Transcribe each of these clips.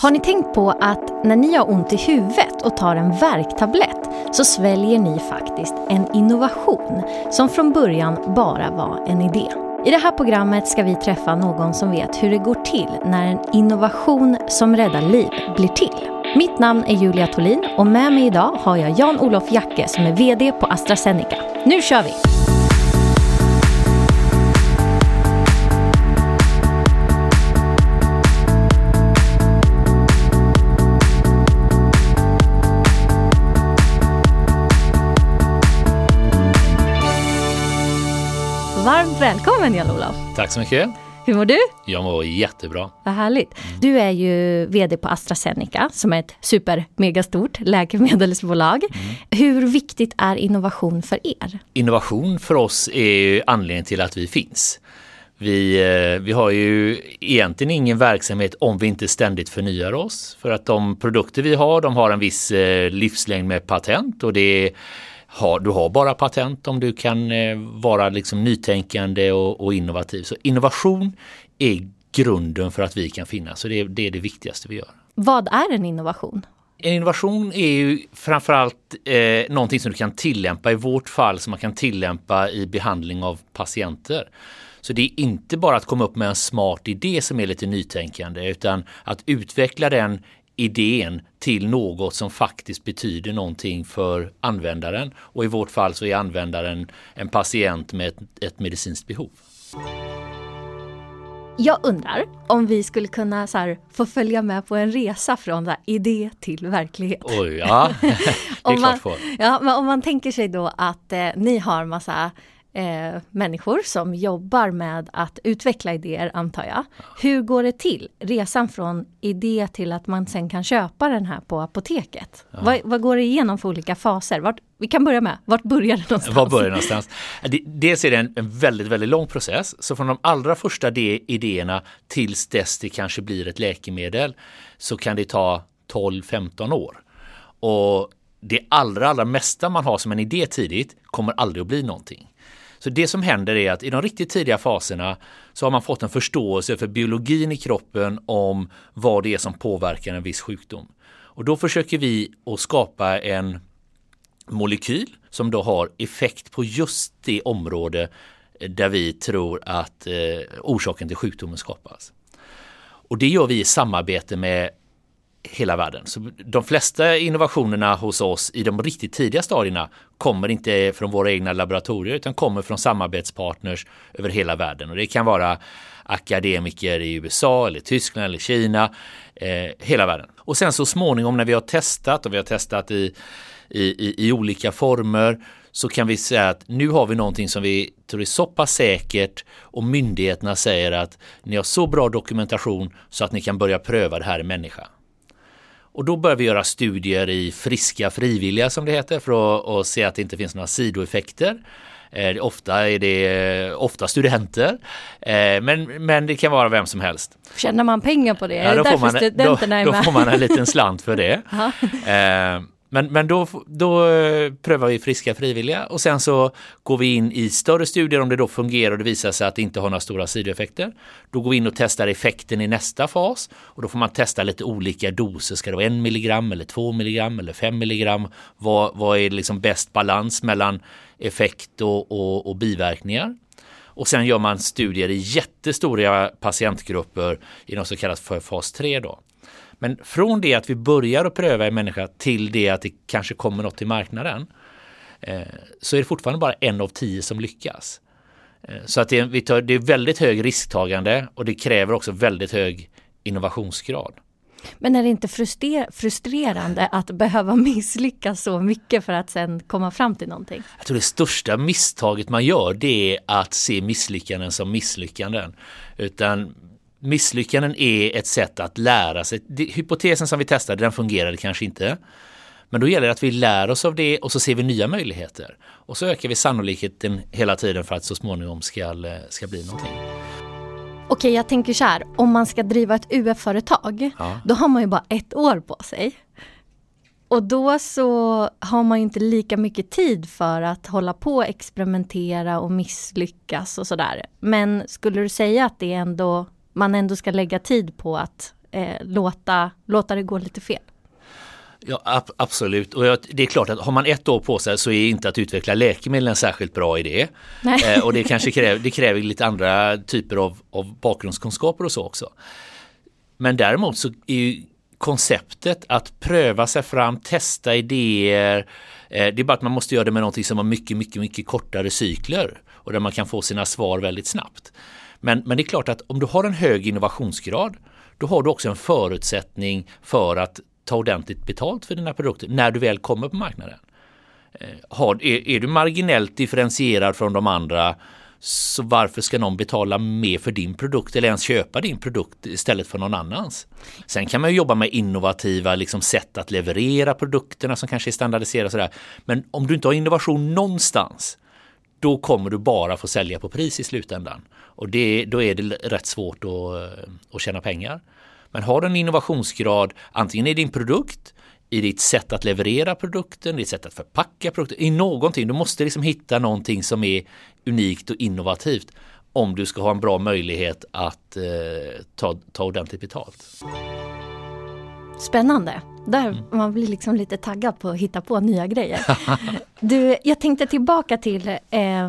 Har ni tänkt på att när ni har ont i huvudet och tar en värktablett så sväljer ni faktiskt en innovation som från början bara var en idé. I det här programmet ska vi träffa någon som vet hur det går till när en innovation som räddar liv blir till. Mitt namn är Julia Tolin och med mig idag har jag Jan-Olof Jacke som är VD på AstraZeneca. Nu kör vi! Varmt välkommen Jan-Olof! Tack så mycket. Hur mår du? Jag mår jättebra. Vad härligt. Du är ju VD på AstraZeneca som är ett super megastort läkemedelsbolag. Mm. Hur viktigt är innovation för er? Innovation för oss är anledningen till att vi finns. Vi, eh, vi har ju egentligen ingen verksamhet om vi inte ständigt förnyar oss. För att de produkter vi har, de har en viss eh, livslängd med patent och det är har, du har bara patent om du kan eh, vara liksom nytänkande och, och, innovativ. Så innovation är grunden för att vi kan finnas. Så det, det är det viktigaste vi gör. Vad är en innovation? En innovation är ju framförallt eh, någonting som du kan tillämpa i vårt fall som man kan tillämpa i behandling av patienter. Så det är inte bara att komma upp med en smart idé som är lite nytänkande utan att utveckla den idén till något som faktiskt betyder någonting för användaren. Och i vårt fall så är användaren en patient med ett, ett medicinskt behov. Jag undrar om vi skulle kunna så här, få följa med på en resa från där, idé till verklighet. Oj, ja, det är klart man, får. Ja, men om man tänker sig då att eh, ni har massa eh, människor som jobbar med att utveckla idéer antar jag. Hur går det till? Resan från idé till att man sen kan köpa den här på apoteket. Ja. Vad, vad, går det igenom för olika faser? Vart, vi kan börja med, vart börjar det någonstans? Var börjar det någonstans? Dels är det en, en, väldigt, väldigt lång process. Så från de allra första idéerna tills dess det kanske blir ett läkemedel så kan det ta 12-15 år. Och det allra, allra mesta man har som en idé tidigt kommer aldrig att bli någonting. Så det som händer är att i de riktigt tidiga faserna så har man fått en förståelse för biologin i kroppen om vad det är som påverkar en viss sjukdom. Och då försöker vi att skapa en molekyl som då har effekt på just det område eh, där vi tror att eh, orsaken till sjukdomen skapas. Och det gör vi i samarbete med hela världen. Så de flesta innovationerna hos oss i de riktigt tidiga stadierna kommer inte från våra egna laboratorier utan kommer från samarbetspartners över hela världen. Och det kan vara akademiker i USA eller Tyskland eller Kina, eh, hela världen. Och sen så småningom när vi har testat och vi har testat i, i, i, i olika former så kan vi säga att nu har vi någonting som vi tror är så pass säkert och myndigheterna säger att ni har så bra dokumentation så att ni kan börja pröva det här i människa. Och då börjar vi göra studier i friska frivilliga som det heter för att, att se att det inte finns några sidoeffekter. Eh, ofta är det ofta studenter, eh, men, men det kan vara vem som helst. Tjänar man pengar på det? Ja, då, får man, då, då får man en liten slant för det. eh, men, men då, då eh, prövar vi friska frivilliga och sen så går vi in i större studier om det då fungerar och det visar sig att det inte har några stora sidoeffekter. Då går vi in och testar effekten i nästa fas och då får man testa lite olika doser. Ska det vara en milligram eller två milligram eller fem milligram? Vad, vad är liksom bäst balans mellan effekt och, och, och biverkningar? Och sen gör man studier i jättestora patientgrupper i något som kallas för fas 3 då. Men från det att vi börjar att pröva en människa till det att det kanske kommer något till marknaden eh, så är det fortfarande bara en av tio som lyckas. Eh, så att det är, tar, det är väldigt hög risktagande och det kräver också väldigt hög innovationsgrad. Men är det inte frustrerande att behöva misslyckas så mycket för att sen komma fram till någonting? Jag tror det största misstaget man gör det är att se misslyckanden som misslyckanden. Utan misslyckanden är ett sätt att lära sig. Hypotesen som vi testade, den fungerade kanske inte. Men då gäller det att vi lär oss av det och så ser vi nya möjligheter. Och så ökar vi sannolikheten hela tiden för att så småningom ska, ska bli någonting. Okej, jag tänker så här. Om man ska driva ett UF-företag, ja. då har man ju bara ett år på sig. Och då så har man ju inte lika mycket tid för att hålla på och experimentera och misslyckas och sådär. Men skulle du säga att det är ändå man ändå ska lägga tid på att eh, låta, låta det gå lite fel. Ja, ab absolut. Och jag, det är klart att har man ett år på sig så är inte att utveckla läkemedel en särskilt bra idé. Eh, och det kanske kräver, det kräver lite andra typer av, av bakgrundskunskaper och så också. Men däremot så är ju konceptet att pröva sig fram, testa idéer. Eh, det är bara att man måste göra det med någonting som har mycket, mycket, mycket kortare cykler och där man kan få sina svar väldigt snabbt. Men, men det är klart att om du har en hög innovationsgrad då har du också en förutsättning för att ta ordentligt betalt för dina produkter när du väl kommer på marknaden. Eh, har, är, är du marginellt differentierad från de andra så varför ska någon betala mer för din produkt eller ens köpa din produkt istället för någon annans? Sen kan man jobba med innovativa liksom, sätt att leverera produkterna som kanske är standardiserade. Sådär. Men om du inte har innovation någonstans då kommer du bara få sälja på pris i slutändan. Och det, då är det rätt svårt att, eh, att tjäna pengar. Men har du en innovationsgrad antingen i din produkt, i ditt sätt att leverera produkten, ditt sätt att förpacka produkten, i någonting. Du måste liksom hitta någonting som är unikt och innovativt om du ska ha en bra möjlighet att eh, ta, ta ordentligt betalt. Spännande. Där mm. Man blir liksom lite taggad på att hitta på nya grejer. Du, jag tänkte tillbaka till eh,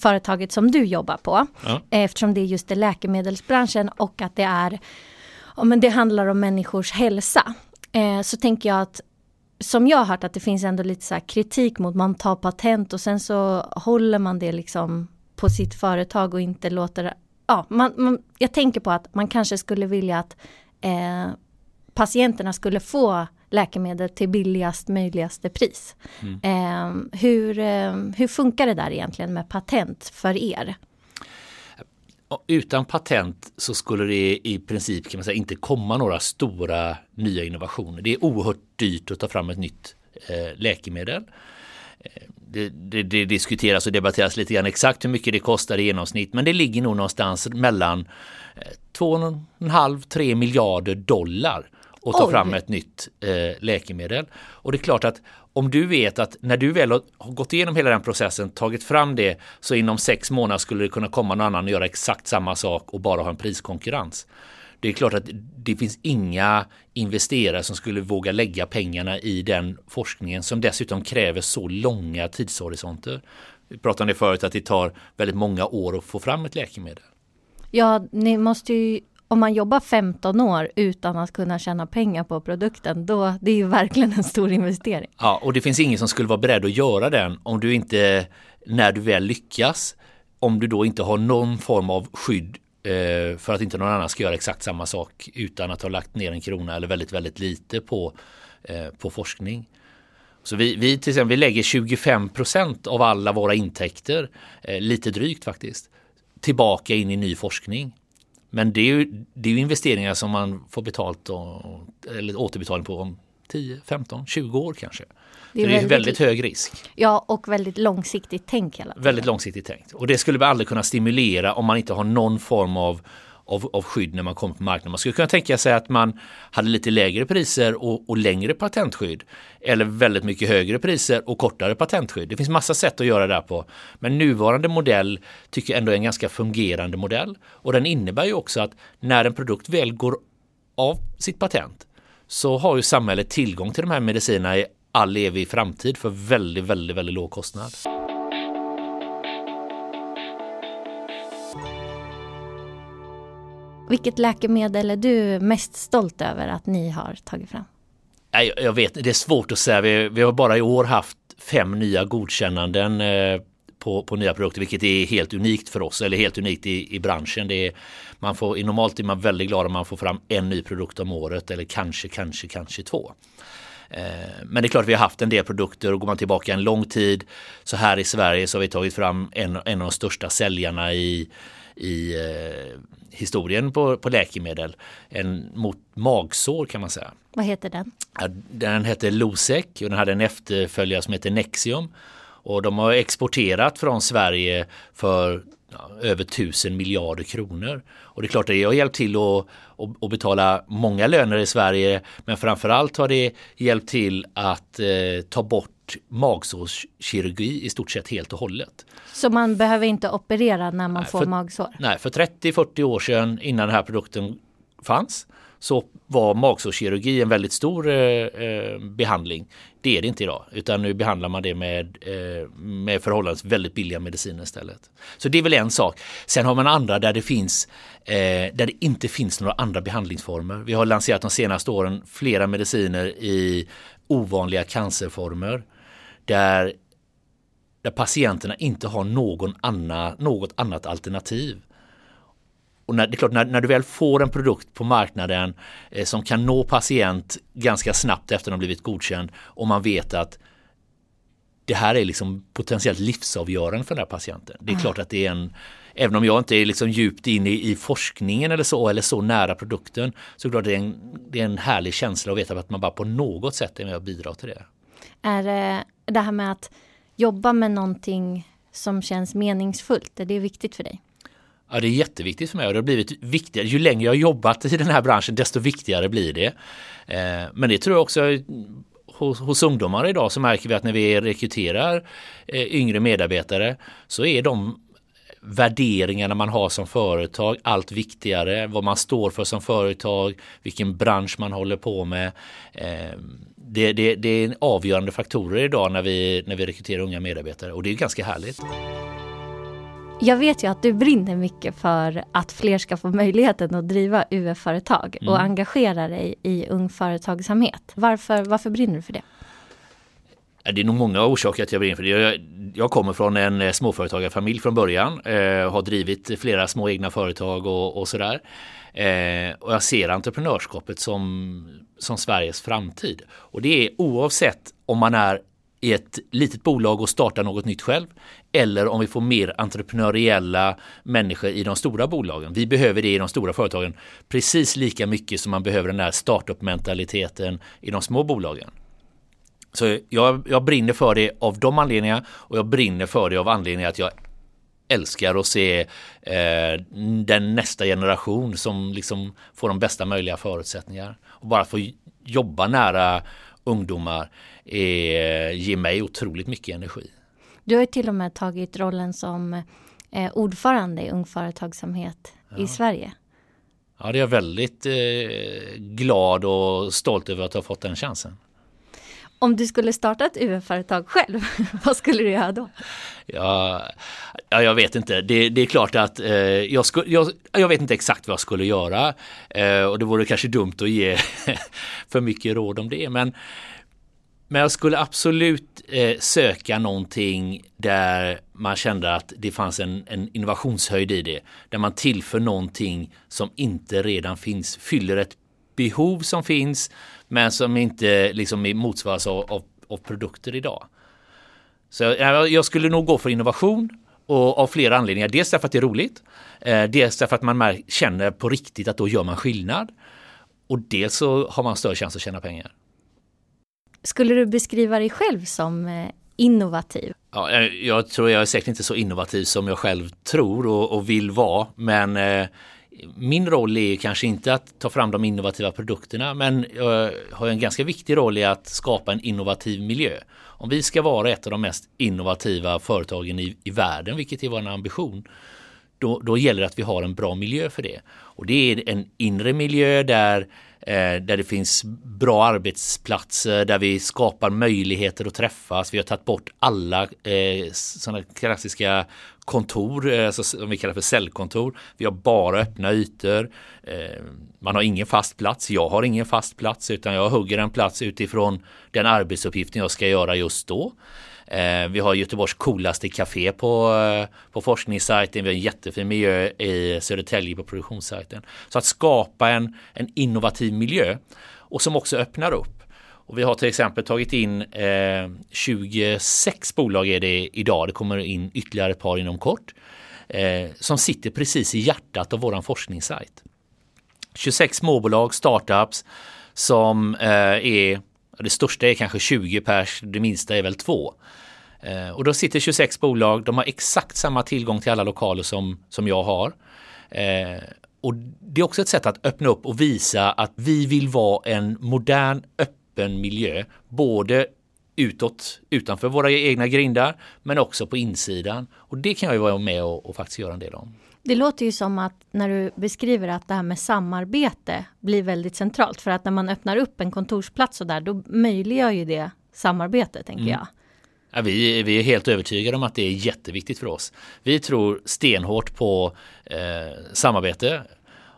företaget som du jobbar på. Ja. Eftersom det är just det läkemedelsbranschen och att det är ja, men det handlar om människors hälsa. Eh, så tänker jag att som jag har hört att det finns ändå lite så kritik mot man tar patent och sen så håller man det liksom på sitt företag och inte låter Ja, man, man, jag tänker på att man kanske skulle vilja att eh, patienterna skulle få läkemedel till billigast möjligaste pris. Mm. Eh, hur, eh, hur funkar det där egentligen med patent för er? Utan patent så skulle det i princip kan man säga inte komma några stora nya innovationer. Det är oerhört dyrt att ta fram ett nytt eh, läkemedel. Eh, det, det, det, diskuteras och debatteras lite grann exakt hur mycket det kostar i genomsnitt men det ligger nog någonstans mellan 2,5-3 eh, miljarder dollar och ta Oj. fram ett nytt eh, läkemedel. Och det är klart att om du vet att när du väl har gått igenom hela den processen, tagit fram det, så inom sex månader skulle det kunna komma någon annan och göra exakt samma sak och bara ha en priskonkurrens. Det är klart att det finns inga investerare som skulle våga lägga pengarna i den forskningen som dessutom kräver så långa tidshorisonter. Vi pratade om det förut att det tar väldigt många år att få fram ett läkemedel. Ja, ni måste ju om man jobbar 15 år utan att kunna tjäna pengar på produkten, då det är ju verkligen en stor investering. Ja, och det finns ingen som skulle vara beredd att göra den om du inte, när du väl lyckas, om du då inte har någon form av skydd eh, för att inte någon annan ska göra exakt samma sak utan att ha lagt ner en krona eller väldigt, väldigt lite på, eh, på forskning. Så vi, vi, till exempel, vi lägger 25 procent av alla våra intäkter, eh, lite drygt faktiskt, tillbaka in i ny forskning. Men det är ju, det är ju investeringar som man får betalt och, eller återbetalning på om 10, 15, 20 år kanske. Det är, det är väldigt, väldigt hög risk. Ja, och väldigt långsiktigt tänk hela tiden. Väldigt långsiktigt tänkt. Och det skulle vi aldrig kunna stimulera om man inte har någon form av av, av skydd när man kommer på marknaden. Man skulle kunna tänka sig att man hade lite lägre priser och, och, längre patentskydd. Eller väldigt mycket högre priser och kortare patentskydd. Det finns massa sätt att göra det här på. Men nuvarande modell tycker jag ändå är en ganska fungerande modell. Och den innebär ju också att när en produkt väl går av sitt patent så har ju samhället tillgång till de här medicinerna i all evig framtid för väldigt, väldigt, väldigt låg kostnad. Vilket läkemedel är du mest stolt över att ni har tagit fram? Jag, jag vet det är svårt att säga. Vi, vi har bara i år haft fem nya godkännanden eh, på, på nya produkter, vilket är helt unikt för oss, eller helt unikt i, i branschen. Det är, man får, normalt är man väldigt glad om man får fram en ny produkt om året, eller kanske, kanske, kanske två. Eh, men det är klart vi har haft en del produkter och går man tillbaka en lång tid så här i Sverige så har vi tagit fram en, en av de största säljarna i, i eh, historien på, på läkemedel. En mot magsår kan man säga. Vad heter den? Den heter Losec och den hade en efterföljare som heter Nexium. Och de har exporterat från Sverige för ja, över tusen miljarder kronor. Och det är klart att det har hjälpt till att, att, att betala många löner i Sverige men framförallt har det hjälpt till att eh, ta bort magsårskirurgi i stort sett helt och hållet. Så man behöver inte operera när man nej, får för, magsår? Nej, för 30-40 år sedan innan den här produkten fanns så var magsårskirurgi en väldigt stor eh, eh, behandling. Det är det inte idag, utan nu behandlar man det med, eh, med förhållandevis väldigt billiga mediciner istället. Så det är väl en sak. Sen har man andra där det finns eh, där det inte finns några andra behandlingsformer. Vi har lanserat de senaste åren flera mediciner i ovanliga cancerformer där, där patienterna inte har någon anna, något annat alternativ. Och när, det är klart, när, när du väl får en produkt på marknaden eh, som kan nå patient ganska snabbt efter att den blivit godkänd och man vet att det här är liksom potentiellt livsavgörande för den här patienten. Det är mm. klart att det är en, även om jag inte är liksom djupt inne i, i forskningen eller så, eller så nära produkten, så är det, klart det, är en, det är en härlig känsla att veta att man bara på något sätt är med och bidrar till det. Är det det här med att jobba med någonting som känns meningsfullt, är det viktigt för dig? Ja, det är jätteviktigt för mig och det har blivit viktigare. Ju längre jag har jobbat i den här branschen desto viktigare blir det. Eh, men det tror jag också hos, hos ungdomar idag så märker vi att när vi rekryterar eh, yngre medarbetare så är de värderingarna man har som företag allt viktigare. Vad man står för som företag, vilken bransch man håller på med. Eh, det, det, det är avgörande faktorer idag när vi, när vi rekryterar unga medarbetare och det är ganska härligt. Jag vet ju att du brinner mycket för att fler ska få möjligheten att driva UF-företag mm. och engagera dig i ung företagsamhet. Varför, varför brinner du för det? Det är nog många orsaker att jag brinner för det. Jag, kommer från en eh, småföretagarfamilj från början. Eh, har drivit flera små egna företag och, och sådär. Eh, och jag ser entreprenörskapet som, som Sveriges framtid. Och det är oavsett om man är i ett litet bolag och startar något nytt själv. Eller om vi får mer entreprenöriella människor i de stora bolagen. Vi behöver det i de stora företagen precis lika mycket som man behöver den här startup-mentaliteten i de små bolagen. Så jag, jag brinner för det av de anledningarna och jag brinner för det av anledningen att jag älskar att se eh, den nästa generation som liksom får de bästa möjliga förutsättningar. Och bara få jobba nära ungdomar är, ger mig otroligt mycket energi. Du har till och med tagit rollen som eh, ordförande i Ung Företagsamhet ja. i Sverige. Ja, det är jag väldigt eh, glad och stolt över att ha fått den chansen. Om du skulle starta ett UF-företag själv, vad skulle du göra då? Ja, ja jag vet inte. Det, det är klart att eh, jag, sku, jag, jag, vet inte exakt vad jag skulle göra eh, och det vore kanske dumt att ge för mycket råd om det. Men men jag skulle absolut eh, söka någonting där man kände att det fanns en, en, innovationshöjd i det. Där man tillför någonting som inte redan finns, fyller ett behov som finns men som inte liksom motsvaras av, av, av produkter idag. Så jag, jag skulle nog gå för innovation och av flera anledningar. Dels därför att det är roligt. Eh, dels därför att man känner på riktigt att då gör man skillnad. Och dels så har man större chans att tjäna pengar. Skulle du beskriva dig själv som eh, innovativ? Ja, jag tror jag är säkert inte så innovativ som jag själv tror och, och vill vara. Men eh, min roll är kanske inte att ta fram de innovativa produkterna men jag har en ganska viktig roll i att skapa en innovativ miljö. Om vi ska vara ett av de mest innovativa företagen i, i världen, vilket är vår ambition, då, då gäller det att vi har en bra miljö för det. Och det är en inre miljö där Eh, där det finns bra arbetsplatser, där vi skapar möjligheter att träffas. Vi har tagit bort alla eh, sådana klassiska kontor, eh, alltså, som vi kallar för cellkontor. Vi har bara öppna ytor. Eh, man har ingen fast plats. Jag har ingen fast plats utan jag hugger en plats utifrån den arbetsuppgiften jag ska göra just då. Eh, vi har Göteborgs coolaste café på, eh, på forskningssajten. Vi har en jättefin miljö i Södertälje på produktionssajten. Så att skapa en, en innovativ miljö och som också öppnar upp. Och vi har till exempel tagit in eh, 26 bolag är det idag. Det kommer in ytterligare ett par inom kort. Eh, som sitter precis i hjärtat av våran forskningssajt. 26 småbolag, startups som eh, är det största är kanske 20 pers, det minsta är väl två. Eh, och då sitter 26 bolag, de har exakt samma tillgång till alla lokaler som, som jag har. Eh, och det är också ett sätt att öppna upp och visa att vi vill vara en modern, öppen miljö, både utåt, utanför våra egna grindar, men också på insidan. Och det kan jag ju vara med och, och faktiskt göra en del om. Det låter ju som att när du beskriver att det här med samarbete blir väldigt centralt. För att när man öppnar upp en kontorsplats och där, då möjliggör ju det samarbete, tänker mm. jag. Ja, vi, vi är helt övertygade om att det är jätteviktigt för oss. Vi tror stenhårt på eh, samarbete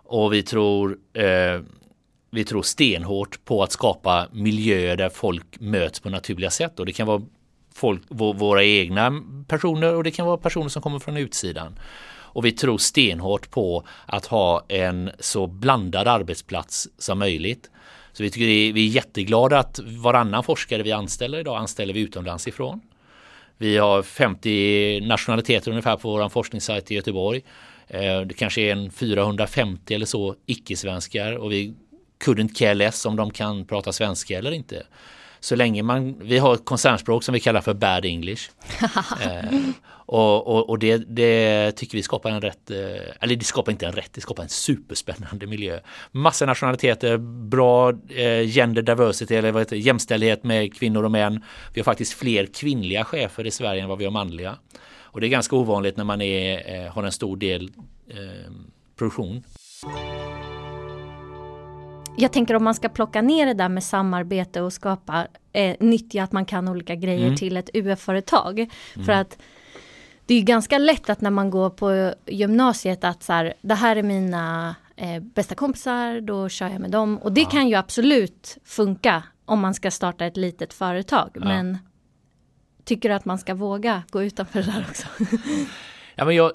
och vi tror, eh, vi tror stenhårt på att skapa miljöer där folk möts på naturliga sätt. Och det kan vara folk, våra egna personer och det kan vara personer som kommer från utsidan. Och vi tror stenhårt på att ha en så blandad arbetsplats som möjligt. Så vi, tycker är, vi är jätteglada att varannan forskare vi anställer idag anställer vi utomlands ifrån. Vi har 50 nationaliteter ungefär på vår forskningssajt i Göteborg. Eh, det kanske är en 450 eller så icke-svenskar och vi couldn't care less om de kan prata svenska eller inte så länge man, vi har ett koncernspråk som vi kallar för bad English. eh, och, och, och det, det, tycker vi skapar en rätt, eh, eller det skapar inte en rätt, det skapar en superspännande miljö. Massa nationaliteter, bra eh, gender diversity eller vad heter, jämställdhet med kvinnor och män. Vi har faktiskt fler kvinnliga chefer i Sverige än vad vi har manliga. Och det är ganska ovanligt när man är, eh, har en stor del eh, produktion. Jag tänker om man ska plocka ner det där med samarbete och skapa, eh, nyttja att man kan olika grejer mm. till ett UF-företag. Mm. För att det är ganska lätt att när man går på gymnasiet att så här, det här är mina eh, bästa kompisar, då kör jag med dem. Och det ja. kan ju absolut funka om man ska starta ett litet företag. Ja. Men tycker du att man ska våga gå utanför det där också? ja, men jag,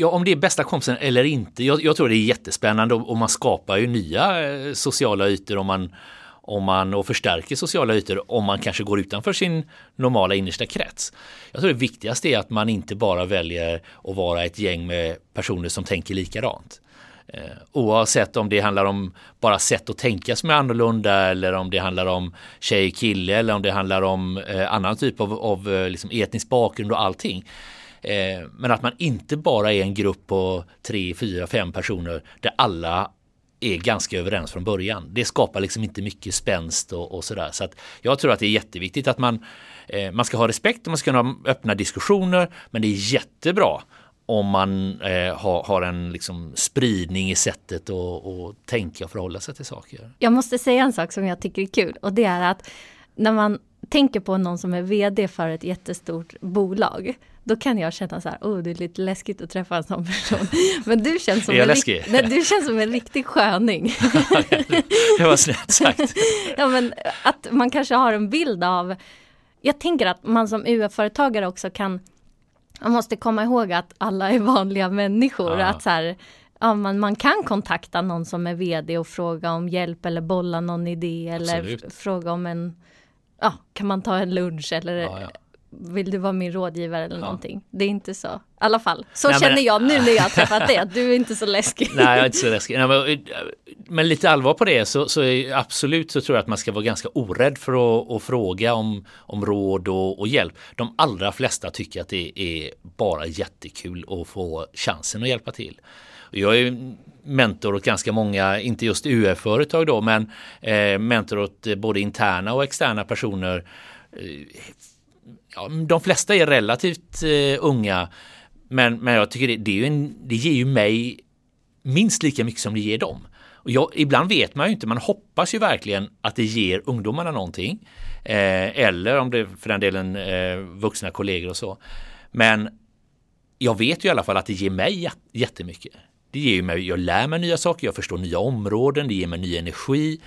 Ja, om det är bästa kompisen eller inte. Jag, jag tror det är jättespännande och, och, man skapar ju nya eh, sociala ytor om man, om man och förstärker sociala ytor om man kanske går utanför sin normala innersta krets. Jag tror det viktigaste är att man inte bara väljer att vara ett gäng med personer som tänker likadant. Eh, oavsett om det handlar om bara sätt att tänka som är annorlunda eller om det handlar om tjej kille eller om det handlar om eh, annan typ av, av eh, liksom etnisk bakgrund och allting. Eh, men att man inte bara är en grupp på tre, fyra, fem personer där alla är ganska överens från början. Det skapar liksom inte mycket spänst och, och sådär. Så att jag tror att det är jätteviktigt att man, eh, man ska ha respekt och man ska ha öppna diskussioner. Men det är jättebra om man eh, har, har, en liksom spridning i sättet att tänka och förhålla sig till saker. Jag måste säga en sak som jag tycker är kul och det är att när man tänker på någon som är vd för ett jättestort bolag då kan jag känna så här, oh det är lite läskigt att träffa en sån person. Men du känns som, en, läskig? nej, du känns som en riktig sköning. det var snällt sagt. ja men att man kanske har en bild av, jag tänker att man som UF-företagare också kan, man måste komma ihåg att alla är vanliga människor. Ja. Att så här, ja, man, man kan kontakta någon som är vd och fråga om hjälp eller bolla någon idé eller fråga om en, ja, kan man ta en lunch eller ja, ja vill du vara min rådgivare eller ja. någonting? Det är inte så. I alla fall, så Nej, känner men, jag nu när jag har träffat dig, att du är inte så läskig. Nej, jag är inte så läskig. Nej, men, men, lite allvar på det så, så absolut så tror jag att man ska vara ganska orädd för att, att fråga om, om råd och, och, hjälp. De allra flesta tycker att det är bara jättekul att få chansen att hjälpa till. Jag är mentor åt ganska många, inte just UF-företag då, men eh, mentor åt både interna och externa personer eh, ja, de flesta är relativt eh, unga. Men, men jag tycker det, det, är ju en, det ger ju mig minst lika mycket som det ger dem. Och jag, ibland vet man ju inte, man hoppas ju verkligen att det ger ungdomarna någonting. Eh, eller om det för den delen eh, vuxna kollegor och så. Men jag vet ju i alla fall att det ger mig jättemycket. Det ger mig, jag lär mig nya saker, jag förstår nya områden, det ger mig ny energi.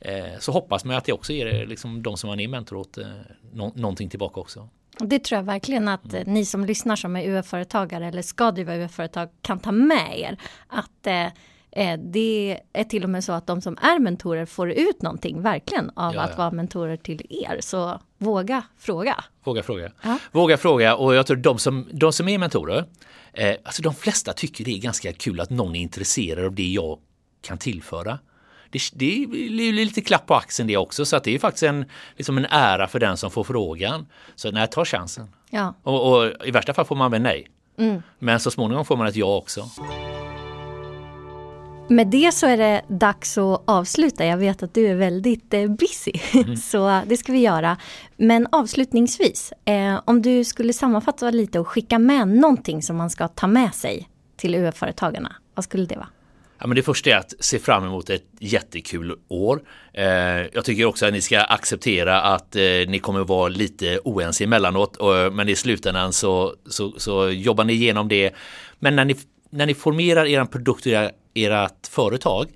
Eh, så hoppas man att det också ger liksom, de som man är mentor åt eh, no någonting tillbaka också. Det tror jag verkligen att mm. ni som lyssnar som är UF-företagare eller ska driva UF-företag kan ta med er. Att eh, det är till och med så att de som är mentorer får ut någonting verkligen av ja, att ja. vara mentorer till er. Så våga fråga. Våga fråga. Ja. Våga fråga och jag tror de som, de som är mentorer, eh, alltså de flesta tycker det är ganska kul att någon är intresserad av det jag kan tillföra det, det är lite klapp på axeln det också så att det är faktiskt en, liksom en ära för den som får frågan. Så nej, ta chansen. Ja. Och, och i värsta fall får man väl nej. Mm. Men så småningom får man ett ja också. Med det så är det dags att avsluta. Jag vet att du är väldigt eh, busy, mm. så det ska vi göra. Men avslutningsvis, eh, om du skulle sammanfatta lite och skicka med någonting som man ska ta med sig till UF-företagarna, vad skulle det vara? Ja, men det första är att se fram emot ett jättekul år. Eh, jag tycker också att ni ska acceptera att eh, ni kommer vara lite oense emellanåt, och, men i slutändan så, så, så, jobbar ni igenom det. Men när ni, när ni formerar er produkt och ert företag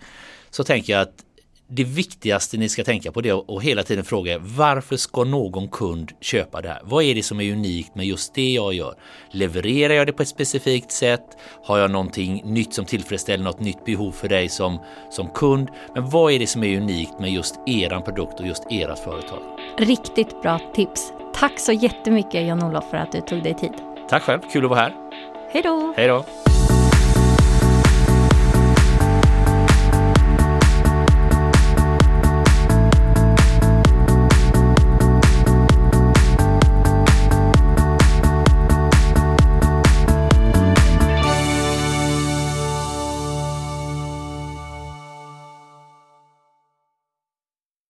så tänker jag att det viktigaste ni ska tänka på det och hela tiden fråga varför ska någon kund köpa det här? Vad är det som är unikt med just det jag gör? Levererar jag det på ett specifikt sätt? Har jag någonting nytt som tillfredsställer något nytt behov för dig som, som kund? Men vad är det som är unikt med just eran produkt och just ert företag? Riktigt bra tips. Tack så jättemycket Jan-Olof för att du tog dig tid. Tack själv, kul att vara här. Hej då! Hej då!